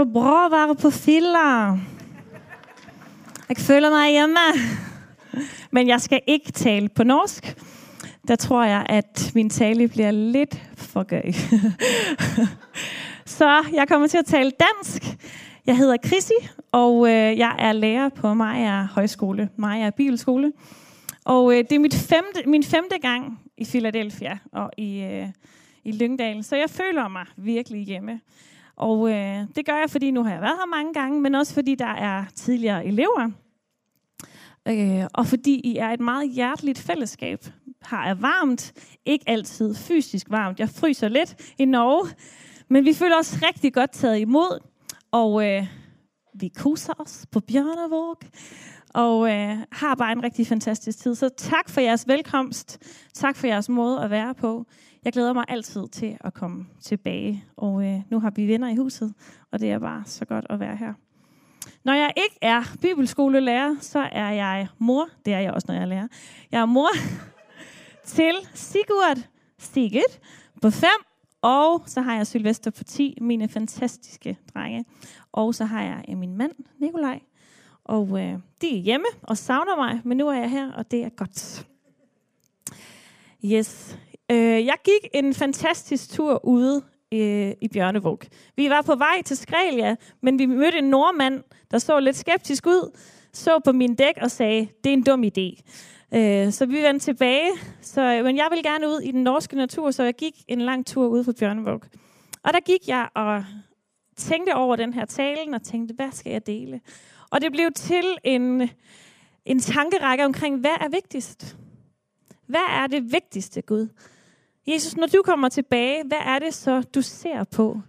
Så bra at være på filler. Jeg føler mig hjemme. Men jeg skal ikke tale på norsk. Der tror jeg, at min tale bliver lidt for gøy. Så jeg kommer til at tale dansk. Jeg hedder Chrissy, og øh, jeg er lærer på Maja Højskole, Maja Bibelskole. Og øh, det er mit femte, min femte gang i Philadelphia og i, øh, i Lyngdal, så jeg føler mig virkelig hjemme. Og øh, det gør jeg, fordi nu har jeg været her mange gange, men også fordi der er tidligere elever. Øh, og fordi I er et meget hjerteligt fællesskab. Har er varmt, ikke altid fysisk varmt. Jeg fryser lidt i Norge, men vi føler os rigtig godt taget imod. Og øh, vi kuser os på Bjørnevåg og øh, har bare en rigtig fantastisk tid. Så tak for jeres velkomst. Tak for jeres måde at være på. Jeg glæder mig altid til at komme tilbage. Og øh, nu har vi venner i huset, og det er bare så godt at være her. Når jeg ikke er bibelskolelærer, så er jeg mor. Det er jeg også, når jeg er lærer. Jeg er mor til Sigurd Sigurd på 5, og så har jeg Sylvester på 10, mine fantastiske drenge. Og så har jeg øh, min mand, Nikolaj, og øh, de er hjemme og savner mig, men nu er jeg her, og det er godt. Yes. Øh, jeg gik en fantastisk tur ude øh, i Bjørnevåg. Vi var på vej til Skrælia, men vi mødte en nordmand, der så lidt skeptisk ud, så på min dæk og sagde, det er en dum idé. Øh, så vi vendte tilbage, så, men jeg vil gerne ud i den norske natur, så jeg gik en lang tur ude på Bjørnevåg. Og der gik jeg og tænkte over den her talen og tænkte, hvad skal jeg dele? Og det blev til en, en tankerække omkring, hvad er vigtigst? Hvad er det vigtigste, Gud? Jesus, når du kommer tilbage, hvad er det så, du ser på?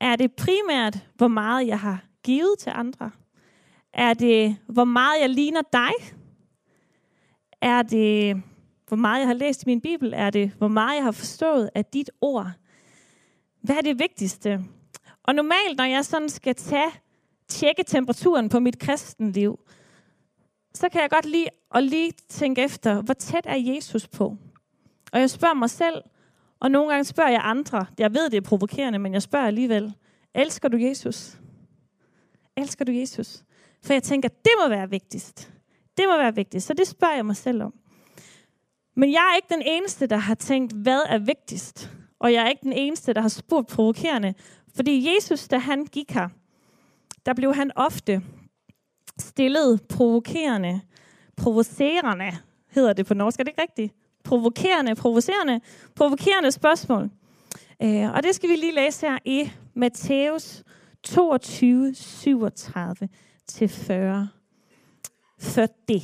Er det primært, hvor meget jeg har givet til andre? Er det, hvor meget jeg ligner dig? Er det, hvor meget jeg har læst i min bibel? Er det, hvor meget jeg har forstået af dit ord? Hvad er det vigtigste? Og normalt, når jeg sådan skal tage tjekke temperaturen på mit kristenliv, så kan jeg godt lide at lige tænke efter, hvor tæt er Jesus på? Og jeg spørger mig selv, og nogle gange spørger jeg andre. Jeg ved, det er provokerende, men jeg spørger alligevel. Elsker du Jesus? Elsker du Jesus? For jeg tænker, det må være vigtigst. Det må være vigtigst. Så det spørger jeg mig selv om. Men jeg er ikke den eneste, der har tænkt, hvad er vigtigst? Og jeg er ikke den eneste, der har spurgt provokerende. Fordi Jesus, da han gik her, der blev han ofte stillet provokerende, provocerende, hedder det på norsk, er det ikke rigtigt? Provokerende, provokerende, provokerende spørgsmål. Øh, og det skal vi lige læse her i Matthæus 22, 37 til 40. 40.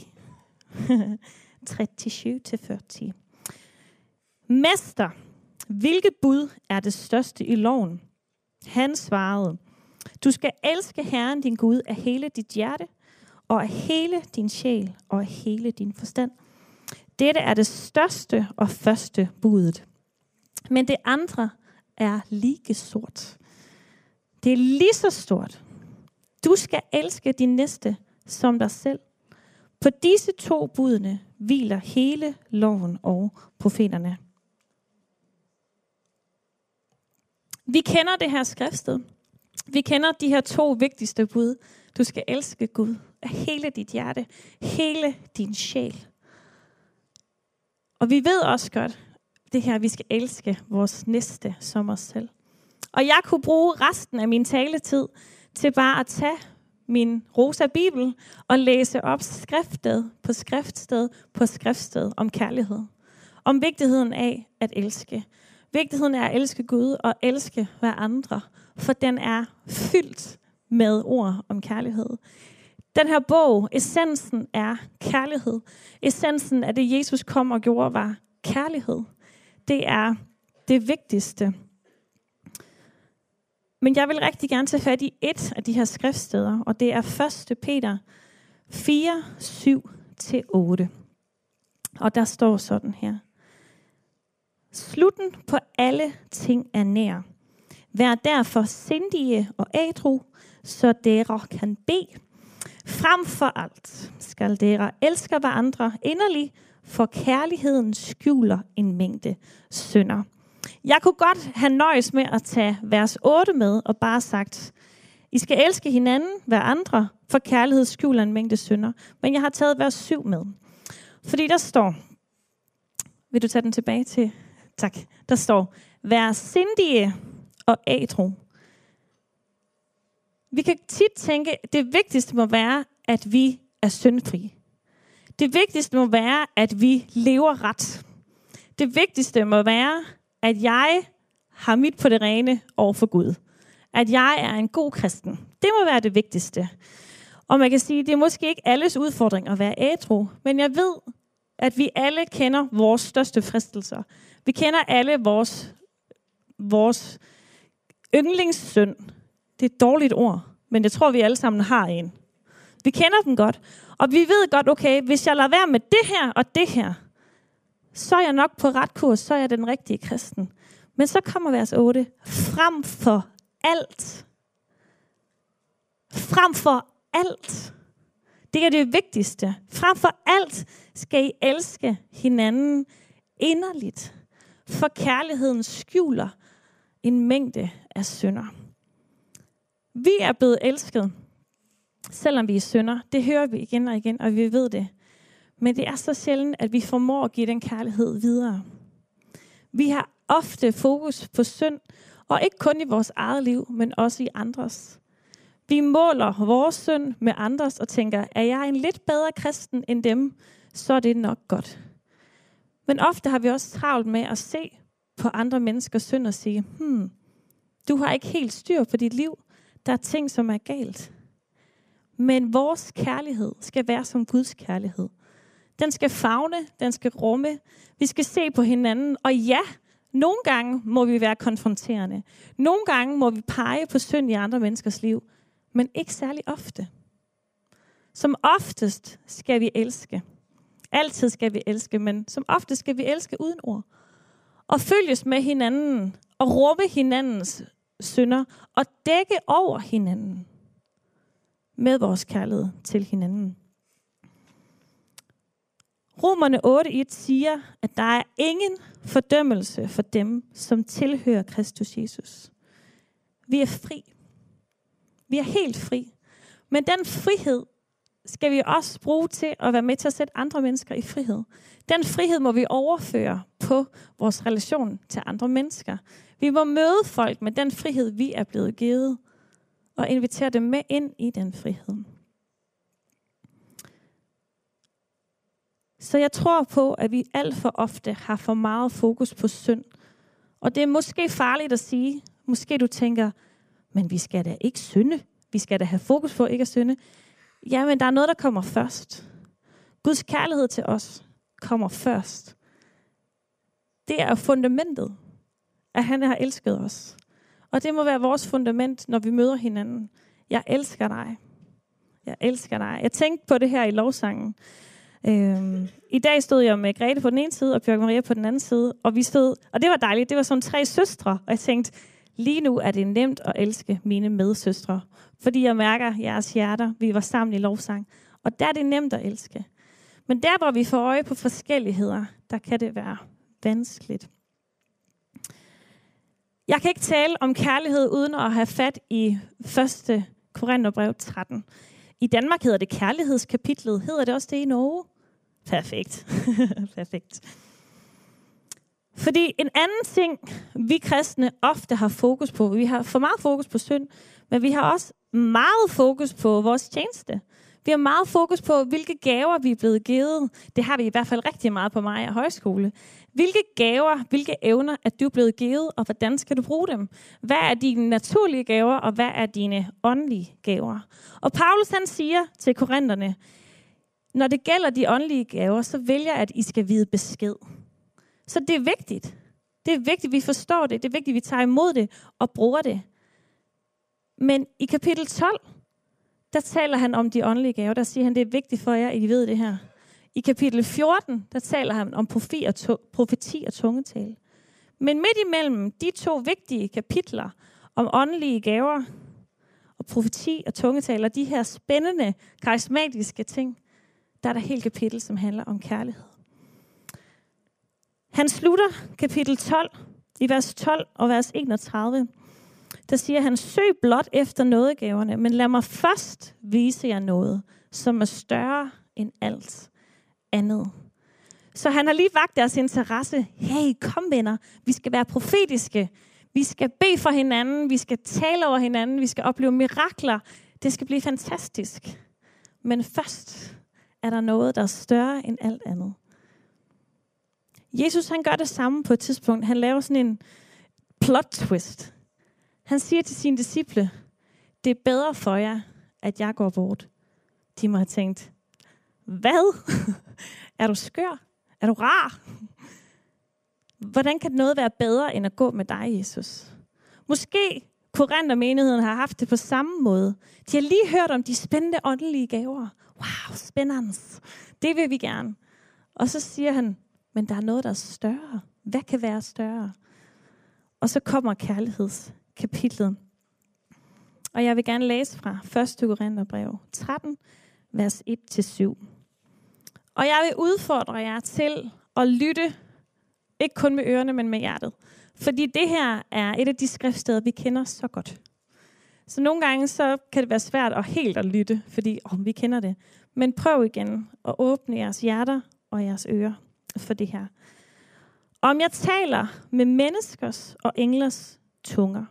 37 til 40. Mester, hvilket bud er det største i loven? Han svarede, du skal elske Herren din Gud af hele dit hjerte, og af hele din sjæl, og af hele din forstand. Dette er det største og første budet. Men det andre er lige sort. Det er lige så stort. Du skal elske din næste som dig selv. På disse to budene hviler hele loven og profeterne. Vi kender det her skriftsted. Vi kender de her to vigtigste bud. Du skal elske Gud af hele dit hjerte, hele din sjæl. Og vi ved også godt, det her, vi skal elske vores næste som os selv. Og jeg kunne bruge resten af min taletid til bare at tage min rosa bibel og læse op skriftsted på skriftsted på skriftsted om kærlighed. Om vigtigheden af at elske. Vigtigheden er at elske Gud og elske hver andre for den er fyldt med ord om kærlighed. Den her bog, essensen er kærlighed. Essensen af det, Jesus kom og gjorde, var kærlighed. Det er det vigtigste. Men jeg vil rigtig gerne tage fat i et af de her skriftsteder, og det er 1. Peter 4, 7-8. Og der står sådan her. Slutten på alle ting er nær. Vær derfor sindige og ædru, så dere kan bede. Frem for alt skal dere elske hverandre inderligt, for kærligheden skjuler en mængde synder. Jeg kunne godt have nøjes med at tage vers 8 med og bare sagt, I skal elske hinanden, hver andre, for kærlighed skjuler en mængde synder. Men jeg har taget vers 7 med. Fordi der står, vil du tage den tilbage til? Tak. Der står, vær sindige og ædru. Vi kan tit tænke, at det vigtigste må være, at vi er syndfri. Det vigtigste må være, at vi lever ret. Det vigtigste må være, at jeg har mit på det rene over for Gud. At jeg er en god kristen. Det må være det vigtigste. Og man kan sige, det er måske ikke alles udfordring at være ædru, men jeg ved, at vi alle kender vores største fristelser. Vi kender alle vores, vores yndlingssynd. Det er et dårligt ord, men jeg tror, vi alle sammen har en. Vi kender den godt, og vi ved godt, okay, hvis jeg lader være med det her og det her, så er jeg nok på ret kurs, så er jeg den rigtige kristen. Men så kommer vers 8. Frem for alt. Frem for alt. Det er det vigtigste. Frem for alt skal I elske hinanden inderligt. For kærligheden skjuler en mængde af synder. Vi er blevet elsket, selvom vi er synder. Det hører vi igen og igen, og vi ved det. Men det er så sjældent, at vi formår at give den kærlighed videre. Vi har ofte fokus på synd, og ikke kun i vores eget liv, men også i andres. Vi måler vores synd med andres og tænker, er jeg en lidt bedre kristen end dem, så er det nok godt. Men ofte har vi også travlt med at se på andre menneskers synd og sige, hmm, du har ikke helt styr på dit liv. Der er ting, som er galt. Men vores kærlighed skal være som Guds kærlighed. Den skal fagne, den skal rumme. Vi skal se på hinanden. Og ja, nogle gange må vi være konfronterende. Nogle gange må vi pege på synd i andre menneskers liv. Men ikke særlig ofte. Som oftest skal vi elske. Altid skal vi elske, men som oftest skal vi elske uden ord. Og følges med hinanden, og rumme hinandens synder, og dække over hinanden med vores kærlighed til hinanden. Romerne 8.1 siger, at der er ingen fordømmelse for dem, som tilhører Kristus Jesus. Vi er fri. Vi er helt fri. Men den frihed skal vi også bruge til at være med til at sætte andre mennesker i frihed. Den frihed må vi overføre på vores relation til andre mennesker. Vi må møde folk med den frihed, vi er blevet givet, og invitere dem med ind i den frihed. Så jeg tror på, at vi alt for ofte har for meget fokus på synd. Og det er måske farligt at sige. Måske du tænker, men vi skal da ikke synde. Vi skal da have fokus på ikke at synde. Ja, men der er noget, der kommer først. Guds kærlighed til os kommer først. Det er fundamentet, at han har elsket os. Og det må være vores fundament, når vi møder hinanden. Jeg elsker dig. Jeg elsker dig. Jeg tænkte på det her i lovsangen. Øhm, I dag stod jeg med Grete på den ene side, og Bjørk Maria på den anden side, og vi stod, og det var dejligt, det var som tre søstre, og jeg tænkte, lige nu er det nemt at elske mine medsøstre, fordi jeg mærker jeres hjerter, vi var sammen i lovsang, og der er det nemt at elske. Men der, hvor vi får øje på forskelligheder, der kan det være vanskeligt. Jeg kan ikke tale om kærlighed uden at have fat i 1. Korintherbrev 13. I Danmark hedder det kærlighedskapitlet. Hedder det også det i Norge? Perfekt. Perfekt. Fordi en anden ting, vi kristne ofte har fokus på, vi har for meget fokus på synd, men vi har også meget fokus på vores tjeneste. Vi har meget fokus på, hvilke gaver vi er blevet givet. Det har vi i hvert fald rigtig meget på mig og højskole. Hvilke gaver, hvilke evner er du blevet givet, og hvordan skal du bruge dem? Hvad er dine naturlige gaver, og hvad er dine åndelige gaver? Og Paulus han siger til korinterne, når det gælder de åndelige gaver, så vælger jeg, at I skal vide besked. Så det er vigtigt. Det er vigtigt, at vi forstår det. Det er vigtigt, at vi tager imod det og bruger det. Men i kapitel 12, der taler han om de åndelige gaver. Der siger han, det er vigtigt for jer, at I ved det her. I kapitel 14, der taler han om profeti og, to, profeti og tungetale. Men midt imellem de to vigtige kapitler om åndelige gaver og profeti og tungetale, de her spændende, karismatiske ting, der er der helt kapitel, som handler om kærlighed. Han slutter kapitel 12 i vers 12 og vers 31. Der der siger han, søg blot efter nådegaverne, men lad mig først vise jer noget, som er større end alt andet. Så han har lige vagt deres interesse. Hey, kom venner, vi skal være profetiske. Vi skal bede for hinanden, vi skal tale over hinanden, vi skal opleve mirakler. Det skal blive fantastisk. Men først er der noget, der er større end alt andet. Jesus han gør det samme på et tidspunkt. Han laver sådan en plot twist. Han siger til sine disciple, det er bedre for jer, at jeg går bort. De må have tænkt, hvad? er du skør? Er du rar? Hvordan kan noget være bedre, end at gå med dig, Jesus? Måske Korinther-menigheden har haft det på samme måde. De har lige hørt om de spændende åndelige gaver. Wow, spændende. Det vil vi gerne. Og så siger han, men der er noget, der er større. Hvad kan være større? Og så kommer kærlighedskapitlet. Og jeg vil gerne læse fra 1. Korintherbrev 13, vers 1-7. Og jeg vil udfordre jer til at lytte, ikke kun med ørerne, men med hjertet. Fordi det her er et af de skriftsteder, vi kender så godt. Så nogle gange så kan det være svært at helt at lytte, fordi oh, vi kender det. Men prøv igen at åbne jeres hjerter og jeres ører for det her. Om jeg taler med menneskers og englers tunger,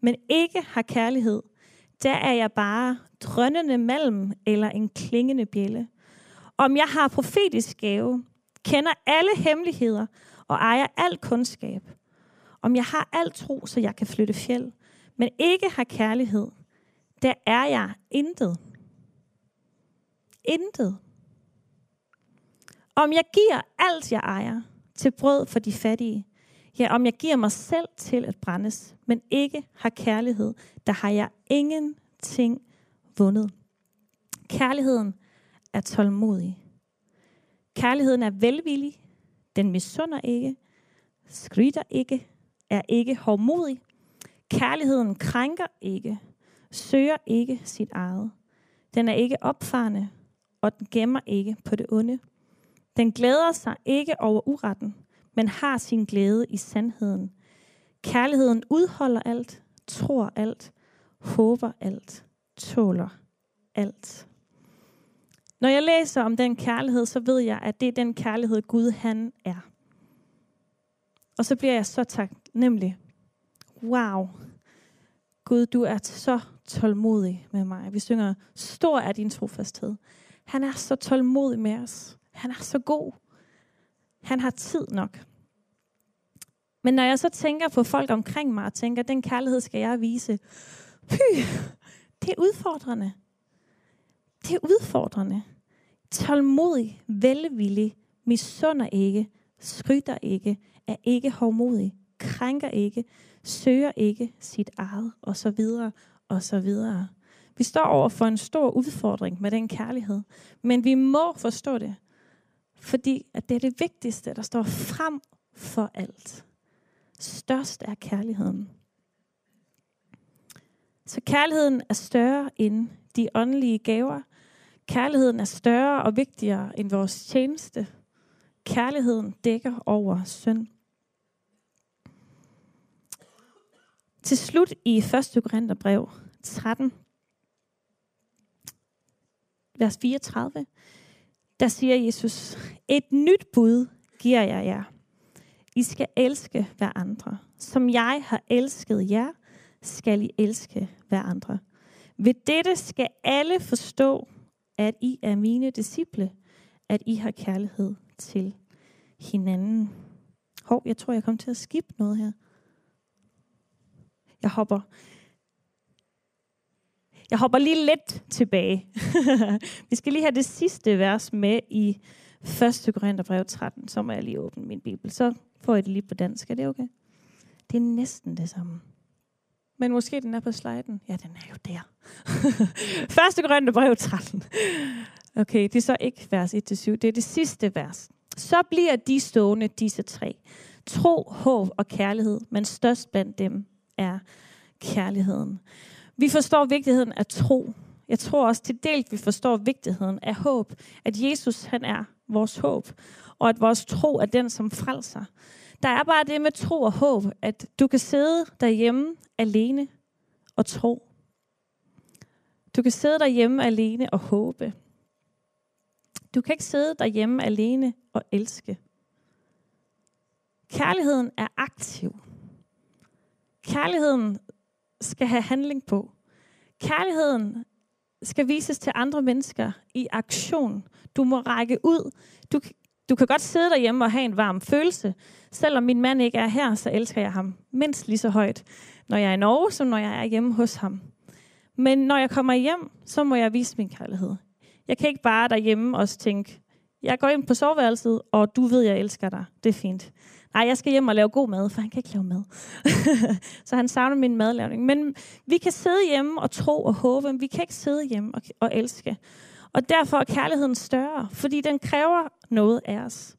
men ikke har kærlighed, der er jeg bare drønnende malm eller en klingende bjælle. Om jeg har profetisk gave, kender alle hemmeligheder og ejer al kundskab. Om jeg har al tro, så jeg kan flytte fjeld, men ikke har kærlighed, der er jeg intet. Intet. Om jeg giver alt, jeg ejer, til brød for de fattige, ja, om jeg giver mig selv til at brændes, men ikke har kærlighed, der har jeg ingenting vundet. Kærligheden er tålmodig. Kærligheden er velvillig. Den misunder ikke, skrider ikke, er ikke hårdmodig. Kærligheden krænker ikke, søger ikke sit eget. Den er ikke opfarende, og den gemmer ikke på det onde. Den glæder sig ikke over uretten, men har sin glæde i sandheden. Kærligheden udholder alt, tror alt, håber alt, tåler alt. Når jeg læser om den kærlighed, så ved jeg, at det er den kærlighed, Gud han er. Og så bliver jeg så taknemmelig. Wow. Gud, du er så tålmodig med mig. Vi synger, stor er din trofasthed. Han er så tålmodig med os. Han er så god. Han har tid nok. Men når jeg så tænker på folk omkring mig og tænker, den kærlighed skal jeg vise, py, det er udfordrende. Det er udfordrende. Tålmodig, velvillig, misunder ikke, skryter ikke, er ikke hårdmodig, krænker ikke, søger ikke sit eget, og så videre, og så videre. Vi står over for en stor udfordring med den kærlighed, men vi må forstå det, fordi at det er det vigtigste, der står frem for alt. Størst er kærligheden. Så kærligheden er større end de åndelige gaver. Kærligheden er større og vigtigere end vores tjeneste. Kærligheden dækker over synd. Til slut i 1. Korintherbrev 13, vers 34, der siger Jesus, et nyt bud giver jeg jer. I skal elske hver andre. Som jeg har elsket jer, skal I elske hver andre. Ved dette skal alle forstå, at I er mine disciple, at I har kærlighed til hinanden. Hov, jeg tror, jeg kom til at skippe noget her. Jeg hopper. Jeg hopper lige lidt tilbage. Vi skal lige have det sidste vers med i 1. Korintherbrev 13. Så må jeg lige åbne min bibel. Så får jeg det lige på dansk. Er det okay? Det er næsten det samme. Men måske den er på sliden. Ja, den er jo der. 1. Korintherbrev 13. Okay, det er så ikke vers 1-7. Det er det sidste vers. Så bliver de stående, disse tre. Tro, håb og kærlighed, men størst blandt dem er kærligheden. Vi forstår vigtigheden af tro. Jeg tror også til dels, vi forstår vigtigheden af håb. At Jesus, han er vores håb. Og at vores tro er den, som frelser. Der er bare det med tro og håb, at du kan sidde derhjemme alene og tro. Du kan sidde derhjemme alene og håbe. Du kan ikke sidde derhjemme alene og elske. Kærligheden er aktiv. Kærligheden skal have handling på. Kærligheden skal vises til andre mennesker i aktion. Du må række ud. Du, du kan godt sidde derhjemme og have en varm følelse. Selvom min mand ikke er her, så elsker jeg ham mindst lige så højt, når jeg er i Norge, som når jeg er hjemme hos ham. Men når jeg kommer hjem, så må jeg vise min kærlighed. Jeg kan ikke bare derhjemme og tænke, jeg går ind på soveværelset, og du ved, jeg elsker dig. Det er fint. Nej, jeg skal hjem og lave god mad, for han kan ikke lave mad. så han savner min madlavning. Men vi kan sidde hjemme og tro og håbe, men vi kan ikke sidde hjemme og, og elske. Og derfor er kærligheden større, fordi den kræver noget af os.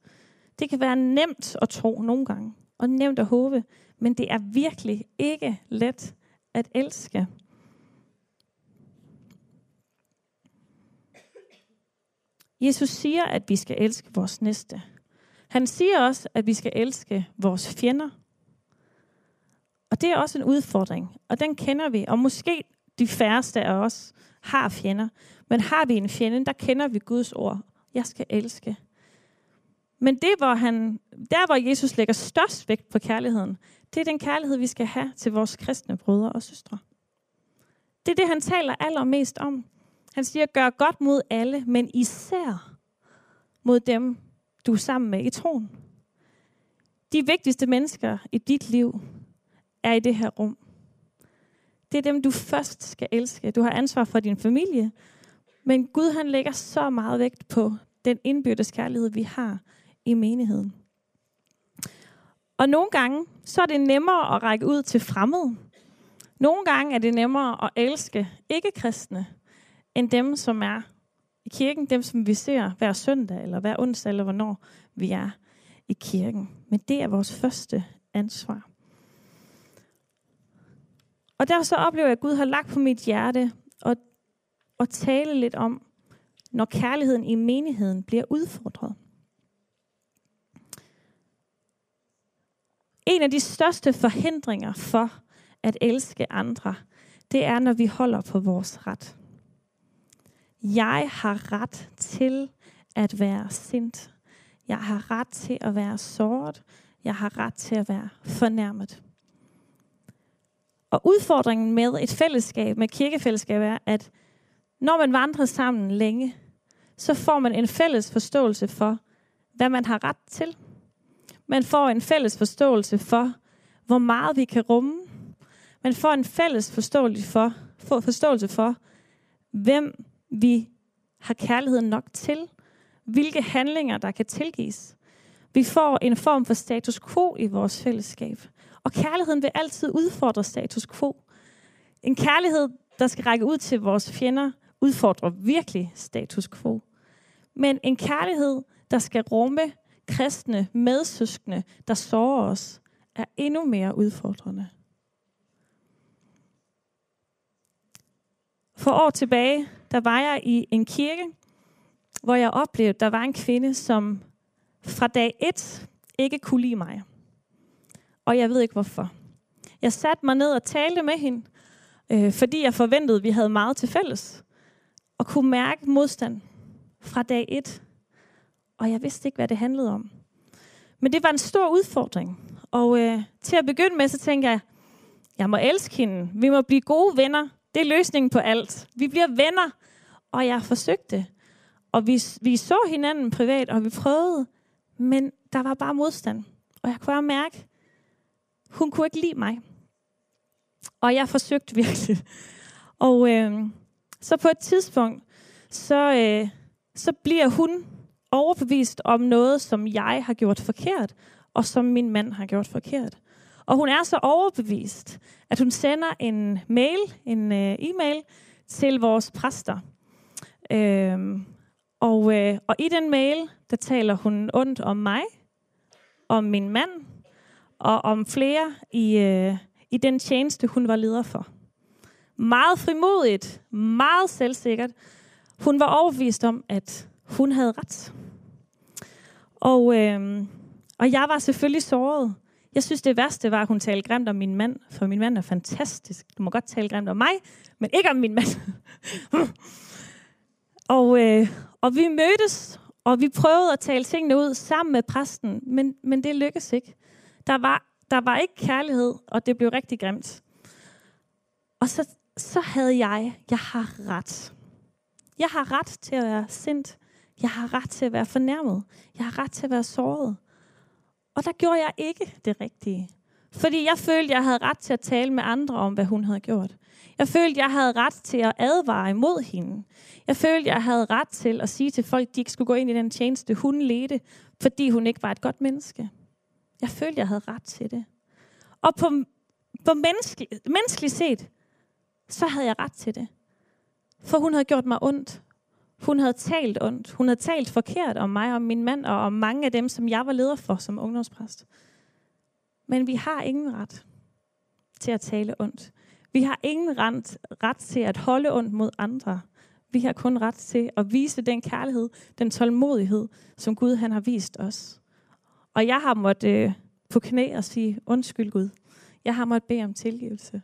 Det kan være nemt at tro nogle gange, og nemt at håbe, men det er virkelig ikke let at elske. Jesus siger, at vi skal elske vores næste. Han siger også, at vi skal elske vores fjender. Og det er også en udfordring, og den kender vi. Og måske de færreste af os har fjender. Men har vi en fjende, der kender vi Guds ord. Jeg skal elske. Men det, hvor han, der hvor Jesus lægger størst vægt på kærligheden, det er den kærlighed, vi skal have til vores kristne brødre og søstre. Det er det, han taler allermest om. Han siger, gør godt mod alle, men især mod dem, du er sammen med i troen. De vigtigste mennesker i dit liv er i det her rum. Det er dem, du først skal elske. Du har ansvar for din familie, men Gud han lægger så meget vægt på den indbyrdes kærlighed, vi har i menigheden. Og nogle gange, så er det nemmere at række ud til fremmede. Nogle gange er det nemmere at elske ikke-kristne, end dem, som er i kirken, dem som vi ser hver søndag, eller hver onsdag, eller hvornår vi er i kirken. Men det er vores første ansvar. Og der så oplever jeg, at Gud har lagt på mit hjerte at, at tale lidt om, når kærligheden i menigheden bliver udfordret. En af de største forhindringer for at elske andre, det er, når vi holder på vores ret. Jeg har ret til at være sint. Jeg har ret til at være såret. Jeg har ret til at være fornærmet. Og udfordringen med et fællesskab, med kirkefællesskab, er, at når man vandrer sammen længe, så får man en fælles forståelse for, hvad man har ret til. Man får en fælles forståelse for, hvor meget vi kan rumme. Man får en fælles forståelse for, forståelse for hvem vi har kærligheden nok til, hvilke handlinger, der kan tilgives. Vi får en form for status quo i vores fællesskab. Og kærligheden vil altid udfordre status quo. En kærlighed, der skal række ud til vores fjender, udfordrer virkelig status quo. Men en kærlighed, der skal rumme kristne medsøskende, der sårer os, er endnu mere udfordrende. For år tilbage, der var jeg i en kirke, hvor jeg oplevede, der var en kvinde, som fra dag et ikke kunne lide mig. Og jeg ved ikke hvorfor. Jeg satte mig ned og talte med hende, øh, fordi jeg forventede, at vi havde meget til fælles. Og kunne mærke modstand fra dag et. Og jeg vidste ikke, hvad det handlede om. Men det var en stor udfordring. Og øh, til at begynde med, så tænkte jeg, jeg må elske hende. Vi må blive gode venner. Det er løsningen på alt. Vi bliver venner. Og jeg forsøgte. Og vi, vi så hinanden privat, og vi prøvede. Men der var bare modstand. Og jeg kunne bare mærke, hun kunne ikke lide mig. Og jeg forsøgte virkelig. Og øh, så på et tidspunkt, så, øh, så bliver hun overbevist om noget, som jeg har gjort forkert, og som min mand har gjort forkert. Og hun er så overbevist, at hun sender en mail, en øh, e-mail til vores præster. Øhm, og, øh, og i den mail, der taler hun ondt om mig, om min mand, og om flere i, øh, i den tjeneste, hun var leder for. Meget frimodigt, meget selvsikkert. Hun var overbevist om, at hun havde ret. Og, øh, og jeg var selvfølgelig såret. Jeg synes, det værste var, at hun talte grimt om min mand, for min mand er fantastisk. Du må godt tale grimt om mig, men ikke om min mand. og, øh, og vi mødtes, og vi prøvede at tale tingene ud sammen med præsten, men, men det lykkedes ikke. Der var, der var ikke kærlighed, og det blev rigtig grimt. Og så, så havde jeg, jeg har ret. Jeg har ret til at være sindt. Jeg har ret til at være fornærmet. Jeg har ret til at være såret. Og der gjorde jeg ikke det rigtige. Fordi jeg følte, jeg havde ret til at tale med andre om, hvad hun havde gjort. Jeg følte, jeg havde ret til at advare imod hende. Jeg følte, jeg havde ret til at sige til folk, at de ikke skulle gå ind i den tjeneste, hun ledte, fordi hun ikke var et godt menneske. Jeg følte, jeg havde ret til det. Og på, på menneskelig, menneskeligt set, så havde jeg ret til det. For hun havde gjort mig ondt. Hun havde talt ondt. Hun havde talt forkert om mig og min mand og om mange af dem, som jeg var leder for som ungdomspræst. Men vi har ingen ret til at tale ondt. Vi har ingen ret, ret til at holde ondt mod andre. Vi har kun ret til at vise den kærlighed, den tålmodighed, som Gud han har vist os. Og jeg har måttet øh, på knæ og sige, undskyld Gud. Jeg har måttet bede om tilgivelse.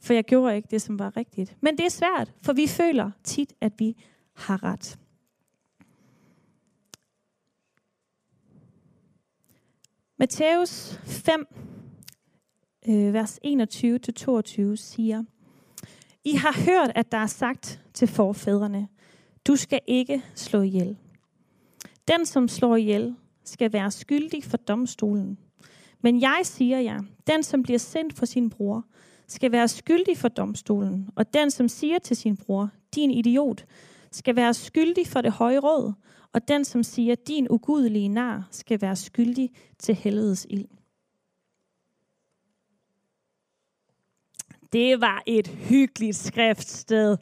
For jeg gjorde ikke det, som var rigtigt. Men det er svært, for vi føler tit, at vi har ret. Matthæus 5, øh, vers 21-22 siger, I har hørt, at der er sagt til forfædrene, du skal ikke slå ihjel. Den, som slår ihjel, skal være skyldig for domstolen. Men jeg siger jer, den, som bliver sendt for sin bror, skal være skyldig for domstolen. Og den, som siger til sin bror, din idiot, skal være skyldig for det høje råd. Og den, som siger, din ugudelige nar, skal være skyldig til helvedes ild. Det var et hyggeligt skriftsted.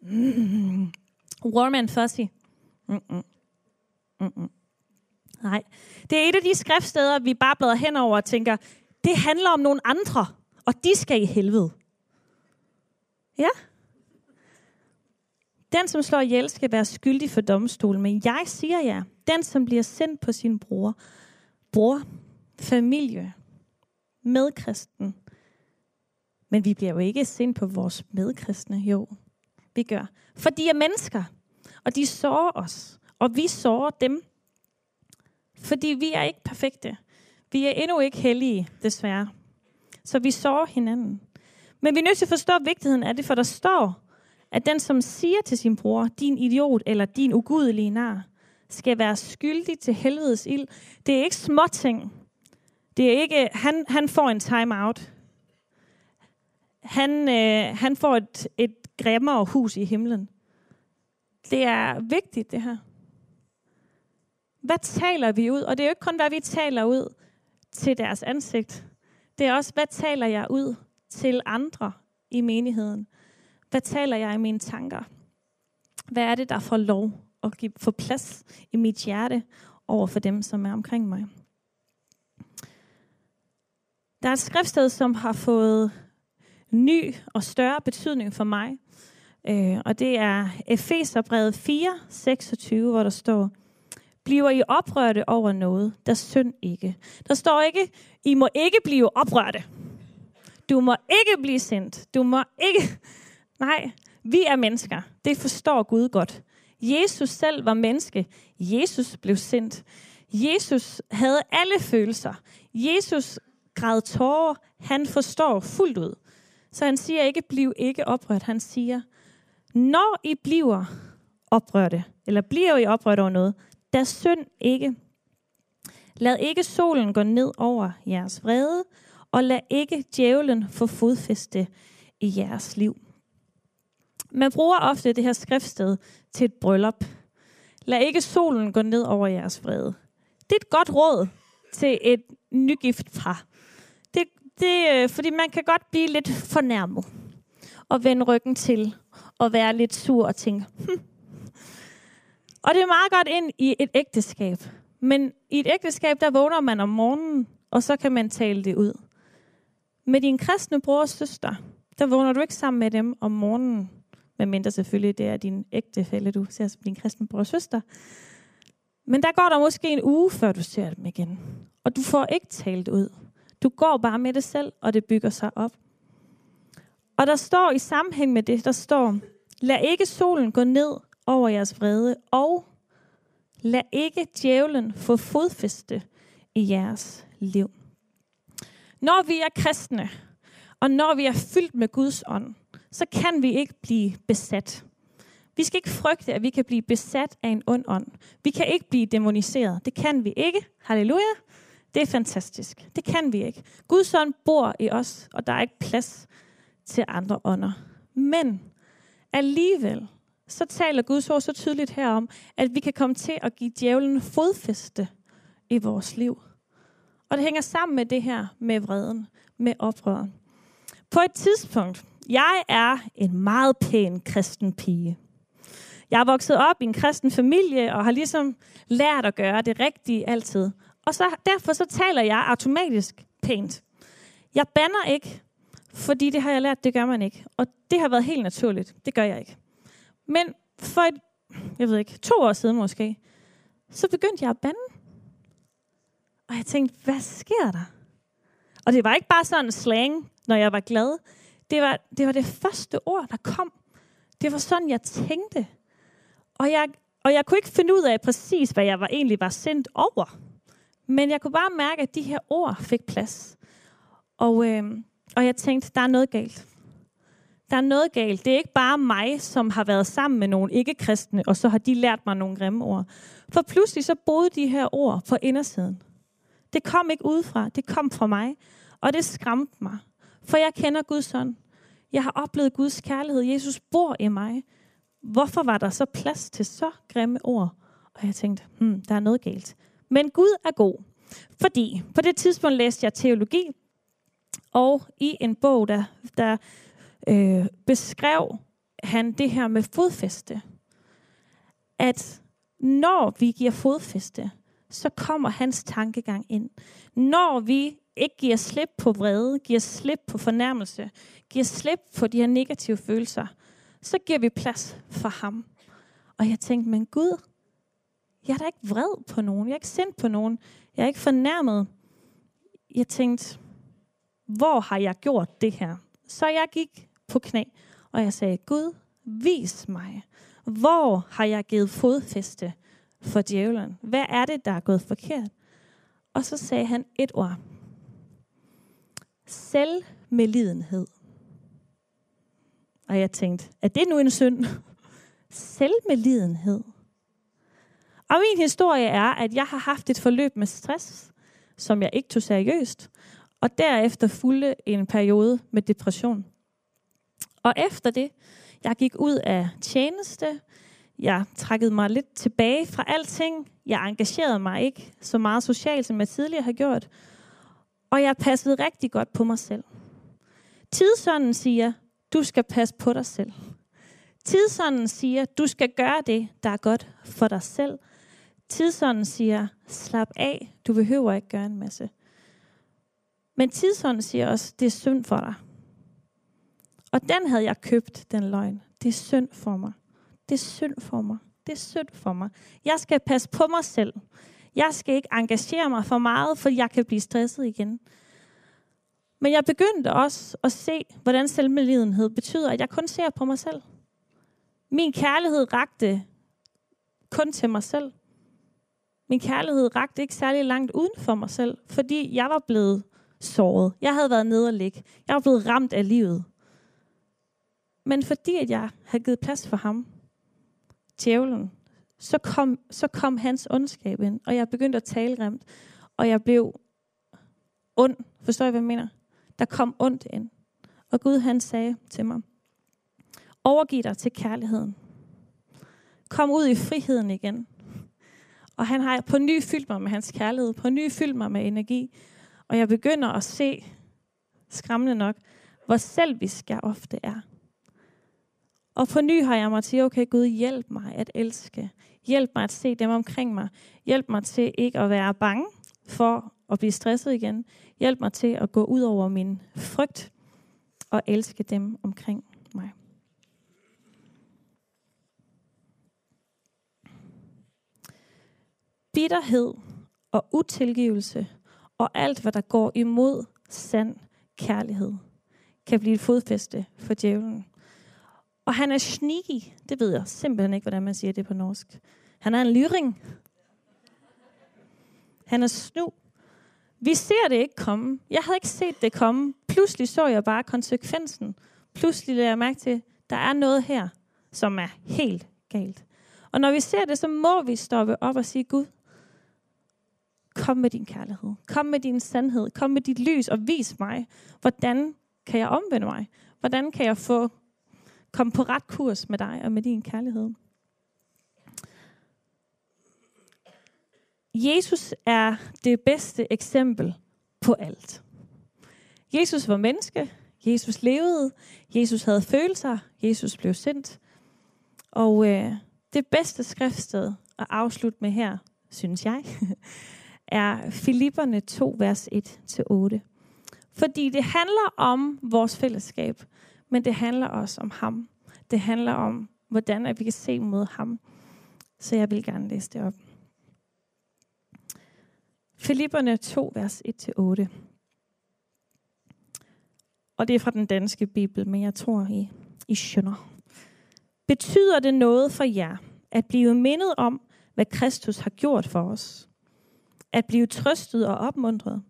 Mm-hmm. Mm. Warm and fuzzy. Mm-mm. Mm-mm. Nej. Det er et af de skriftsteder, vi bare bladrer henover og tænker, det handler om nogle andre, og de skal i helvede. Ja. Den, som slår ihjel, skal være skyldig for domstolen, men jeg siger jer, den, som bliver sendt på sin bror, bror, familie, medkristen, men vi bliver jo ikke sendt på vores medkristne, jo. Vi gør. For de er mennesker, og de sårer os, og vi sårer dem. Fordi vi er ikke perfekte. Vi er endnu ikke hellige, desværre. Så vi sårer hinanden. Men vi er nødt til at forstå vigtigheden af det, for der står, at den, som siger til sin bror, din idiot eller din ugudelige nar, skal være skyldig til helvedes ild. Det er ikke småting. Det er ikke, han, han får en time-out. Han, øh, han får et, et grimmere hus i himlen. Det er vigtigt, det her. Hvad taler vi ud? Og det er jo ikke kun, hvad vi taler ud til deres ansigt. Det er også, hvad taler jeg ud til andre i menigheden? Hvad taler jeg i mine tanker? Hvad er det, der får lov at give, få plads i mit hjerte over for dem, som er omkring mig? Der er et skriftsted, som har fået ny og større betydning for mig. Øh, og det er Efeserbrevet 4, 26, hvor der står, bliver I oprørte over noget, der synd ikke. Der står ikke, I må ikke blive oprørte. Du må ikke blive sendt. Du må ikke... Nej, vi er mennesker. Det forstår Gud godt. Jesus selv var menneske. Jesus blev sendt. Jesus havde alle følelser. Jesus græd tårer. Han forstår fuldt ud. Så han siger ikke, bliv ikke oprørt. Han siger, når I bliver oprørte, eller bliver I oprørt over noget, da synd ikke. Lad ikke solen gå ned over jeres vrede, og lad ikke djævlen få fodfæste i jeres liv. Man bruger ofte det her skriftsted til et bryllup. Lad ikke solen gå ned over jeres vrede. Det er et godt råd til et nygift par. Det, det, øh, fordi man kan godt blive lidt fornærmet og vende ryggen til og være lidt sur og tænke, hm. Og det er meget godt ind i et ægteskab. Men i et ægteskab, der vågner man om morgenen, og så kan man tale det ud. Med din kristne bror og søster, der vågner du ikke sammen med dem om morgenen, medmindre selvfølgelig det er din ægtefælle, du ser som din kristne bror og søster. Men der går der måske en uge, før du ser dem igen. Og du får ikke talt ud. Du går bare med det selv, og det bygger sig op. Og der står i sammenhæng med det, der står, lad ikke solen gå ned over jeres vrede, og lad ikke djævlen få fodfæste i jeres liv. Når vi er kristne, og når vi er fyldt med Guds ånd, så kan vi ikke blive besat. Vi skal ikke frygte, at vi kan blive besat af en ond ånd. Vi kan ikke blive demoniseret. Det kan vi ikke. Halleluja. Det er fantastisk. Det kan vi ikke. Guds ånd bor i os, og der er ikke plads til andre ånder. Men alligevel, så taler Guds ord så tydeligt herom, at vi kan komme til at give djævlen fodfæste i vores liv. Og det hænger sammen med det her med vreden, med oprøret. På et tidspunkt, jeg er en meget pæn kristen pige. Jeg er vokset op i en kristen familie og har ligesom lært at gøre det rigtige altid. Og så, derfor så taler jeg automatisk pænt. Jeg banner ikke, fordi det har jeg lært, det gør man ikke. Og det har været helt naturligt. Det gør jeg ikke. Men for et, jeg ved ikke, to år siden måske, så begyndte jeg at bande. Og jeg tænkte, hvad sker der? Og det var ikke bare sådan en slang, når jeg var glad. Det var, det var det første ord, der kom. Det var sådan, jeg tænkte. Og jeg, og jeg kunne ikke finde ud af præcis, hvad jeg var, egentlig var sendt over. Men jeg kunne bare mærke, at de her ord fik plads. Og, øh, og jeg tænkte, der er noget galt. Der er noget galt. Det er ikke bare mig, som har været sammen med nogle ikke-kristne, og så har de lært mig nogle grimme ord. For pludselig så boede de her ord på indersiden. Det kom ikke udefra, det kom fra mig. Og det skræmte mig. For jeg kender Guds ånd. Jeg har oplevet Guds kærlighed. Jesus bor i mig. Hvorfor var der så plads til så grimme ord? Og jeg tænkte, hmm, der er noget galt. Men Gud er god. Fordi på det tidspunkt læste jeg teologi, og i en bog, der, der øh, beskrev han det her med fodfæste. At når vi giver fodfæste, så kommer hans tankegang ind. Når vi ikke giver slip på vrede, giver slip på fornærmelse, giver slip på de her negative følelser, så giver vi plads for ham. Og jeg tænkte, men Gud, jeg er da ikke vred på nogen. Jeg er ikke sendt på nogen. Jeg er ikke fornærmet. Jeg tænkte, hvor har jeg gjort det her? Så jeg gik på knæ, og jeg sagde, Gud, vis mig. Hvor har jeg givet fodfæste for djævlen? Hvad er det, der er gået forkert? Og så sagde han et ord. Selvmelidenhed. Og jeg tænkte, er det nu en synd? Selvmelidenhed. Og min historie er, at jeg har haft et forløb med stress, som jeg ikke tog seriøst, og derefter fulgte en periode med depression. Og efter det, jeg gik ud af tjeneste, jeg trækkede mig lidt tilbage fra alting, jeg engagerede mig ikke så meget socialt, som jeg tidligere har gjort, og jeg passede rigtig godt på mig selv. Tidsånden siger, du skal passe på dig selv. Tidsånden siger, du skal gøre det, der er godt for dig selv. Tidsånden siger, slap af, du behøver ikke gøre en masse. Men tidsånden siger også, det er synd for dig. Og den havde jeg købt, den løgn. Det er synd for mig. Det er synd for mig. Det er synd for mig. Jeg skal passe på mig selv. Jeg skal ikke engagere mig for meget, for jeg kan blive stresset igen. Men jeg begyndte også at se, hvordan selvmedlidenhed betyder, at jeg kun ser på mig selv. Min kærlighed rakte kun til mig selv. Min kærlighed rakte ikke særlig langt uden for mig selv, fordi jeg var blevet såret. Jeg havde været nede og ligge. Jeg var blevet ramt af livet. Men fordi at jeg havde givet plads for ham, djævlen, så kom, så kom hans ondskab ind, og jeg begyndte at tale grimt, og jeg blev ond. Forstår I, hvad jeg mener? Der kom ondt ind. Og Gud han sagde til mig, overgiv dig til kærligheden. Kom ud i friheden igen. Og han har på ny fyldt mig med hans kærlighed, på ny fyldt mig med energi. Og jeg begynder at se, skræmmende nok, hvor selvisk jeg ofte er. Og på ny har jeg mig til, okay Gud, hjælp mig at elske. Hjælp mig at se dem omkring mig. Hjælp mig til ikke at være bange for at blive stresset igen. Hjælp mig til at gå ud over min frygt og elske dem omkring mig. bitterhed og utilgivelse og alt, hvad der går imod sand kærlighed, kan blive et fodfæste for djævlen. Og han er sneaky. Det ved jeg simpelthen ikke, hvordan man siger det på norsk. Han er en lyring. Han er snu. Vi ser det ikke komme. Jeg havde ikke set det komme. Pludselig så jeg bare konsekvensen. Pludselig lagde jeg mærke til, at der er noget her, som er helt galt. Og når vi ser det, så må vi stoppe op og sige, Gud, kom med din kærlighed. Kom med din sandhed. Kom med dit lys og vis mig, hvordan kan jeg omvende mig? Hvordan kan jeg få komme på ret kurs med dig og med din kærlighed? Jesus er det bedste eksempel på alt. Jesus var menneske, Jesus levede, Jesus havde følelser, Jesus blev sendt. Og øh, det bedste skriftsted at afslutte med her, synes jeg, er Filipperne 2, vers 1-8. Fordi det handler om vores fællesskab, men det handler også om ham. Det handler om, hvordan at vi kan se mod ham. Så jeg vil gerne læse det op. Filipperne 2, vers 1-8. Og det er fra den danske bibel, men jeg tror, I, I skønner. Betyder det noget for jer at blive mindet om, hvad Kristus har gjort for os? At blive trøstet og opmuntret?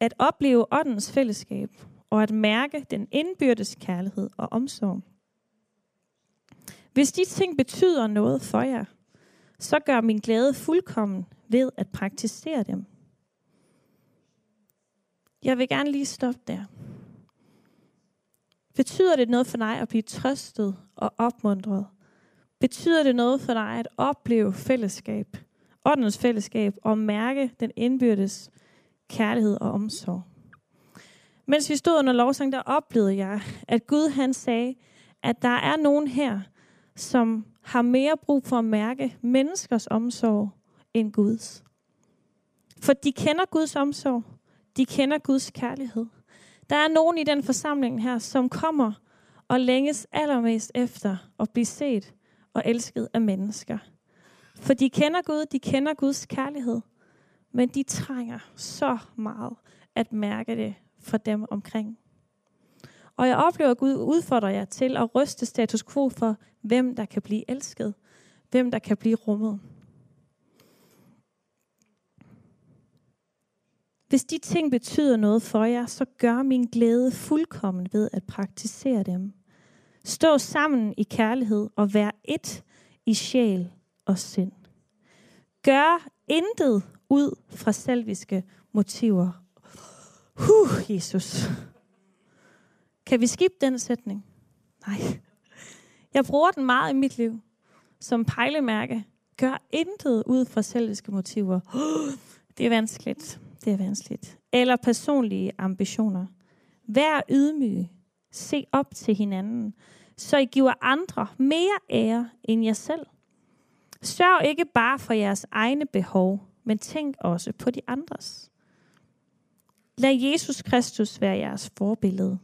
At opleve åndens fællesskab og at mærke den indbyrdes kærlighed og omsorg? Hvis de ting betyder noget for jer, så gør min glæde fuldkommen ved at praktisere dem. Jeg vil gerne lige stoppe der. Betyder det noget for dig at blive trøstet og opmuntret? Betyder det noget for dig at opleve fællesskab, åndens fællesskab, og mærke den indbyrdes kærlighed og omsorg? Mens vi stod under lovsang, der oplevede jeg, at Gud han sagde, at der er nogen her, som har mere brug for at mærke menneskers omsorg end Guds. For de kender Guds omsorg. De kender Guds kærlighed. Der er nogen i den forsamling her, som kommer og længes allermest efter at blive set og elsket af mennesker. For de kender Gud, de kender Guds kærlighed, men de trænger så meget at mærke det for dem omkring. Og jeg oplever, at Gud udfordrer jer til at ryste status quo for, hvem der kan blive elsket, hvem der kan blive rummet. Hvis de ting betyder noget for jer, så gør min glæde fuldkommen ved at praktisere dem. Stå sammen i kærlighed og vær et i sjæl og sind. Gør intet ud fra selviske motiver. Huh, Jesus. Kan vi skifte den sætning? Nej. Jeg bruger den meget i mit liv som pejlemærke. Gør intet ud fra selviske motiver. Det er vanskeligt. Det er vanskeligt. Eller personlige ambitioner. Vær ydmyg. Se op til hinanden, så I giver andre mere ære end jer selv. Sørg ikke bare for jeres egne behov, men tænk også på de andres. Lad Jesus Kristus være jeres forbillede.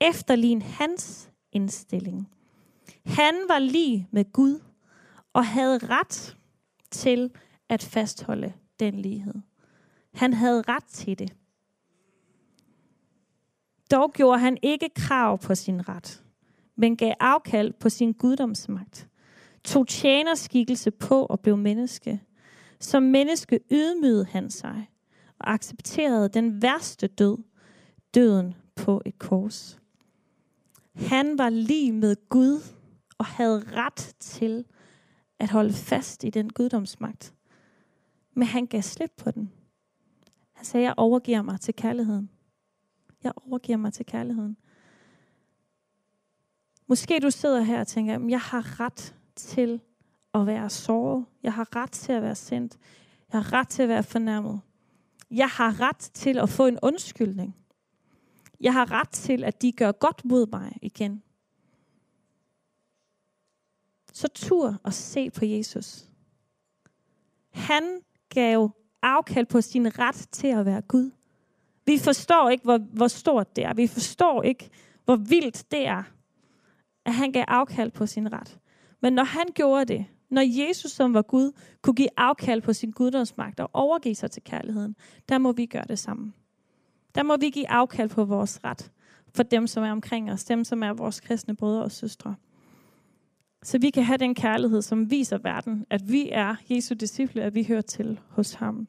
Efterlign hans indstilling. Han var lige med Gud og havde ret til at fastholde den lighed. Han havde ret til det. Dog gjorde han ikke krav på sin ret, men gav afkald på sin guddomsmagt. Tog tjenerskikkelse på og blev menneske. Som menneske ydmygede han sig og accepterede den værste død, døden på et kors. Han var lige med Gud og havde ret til at holde fast i den guddomsmagt. Men han gav slip på den. Han sagde, jeg overgiver mig til kærligheden. Jeg overgiver mig til kærligheden. Måske du sidder her og tænker, jeg har ret til at være såret. Jeg har ret til at være sendt. Jeg har ret til at være fornærmet. Jeg har ret til at få en undskyldning. Jeg har ret til, at de gør godt mod mig igen. Så tur og se på Jesus. Han gav afkald på sin ret til at være Gud. Vi forstår ikke, hvor, hvor stort det er. Vi forstår ikke, hvor vildt det er, at han gav afkald på sin ret. Men når han gjorde det, når Jesus, som var Gud, kunne give afkald på sin guddomsmagt og overgive sig til kærligheden, der må vi gøre det samme. Der må vi give afkald på vores ret for dem, som er omkring os, dem, som er vores kristne brødre og søstre. Så vi kan have den kærlighed, som viser verden, at vi er Jesu disciple, at vi hører til hos ham.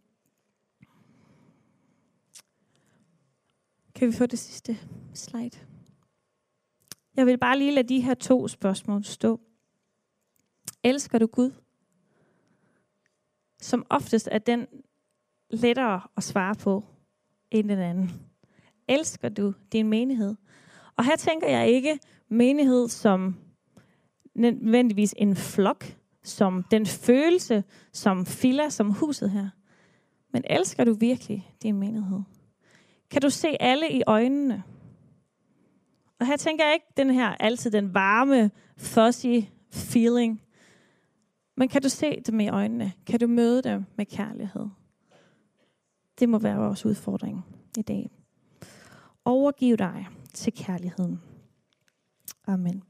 Kan vi få det sidste slide? Jeg vil bare lige lade de her to spørgsmål stå. Elsker du Gud? Som oftest er den lettere at svare på end den anden. Elsker du din menighed? Og her tænker jeg ikke menighed som nødvendigvis en flok, som den følelse, som filer, som huset her. Men elsker du virkelig din menighed? Kan du se alle i øjnene? Og her tænker jeg ikke den her altid den varme, fuzzy feeling. Men kan du se dem i øjnene? Kan du møde dem med kærlighed? Det må være vores udfordring i dag. Overgiv dig til kærligheden. Amen.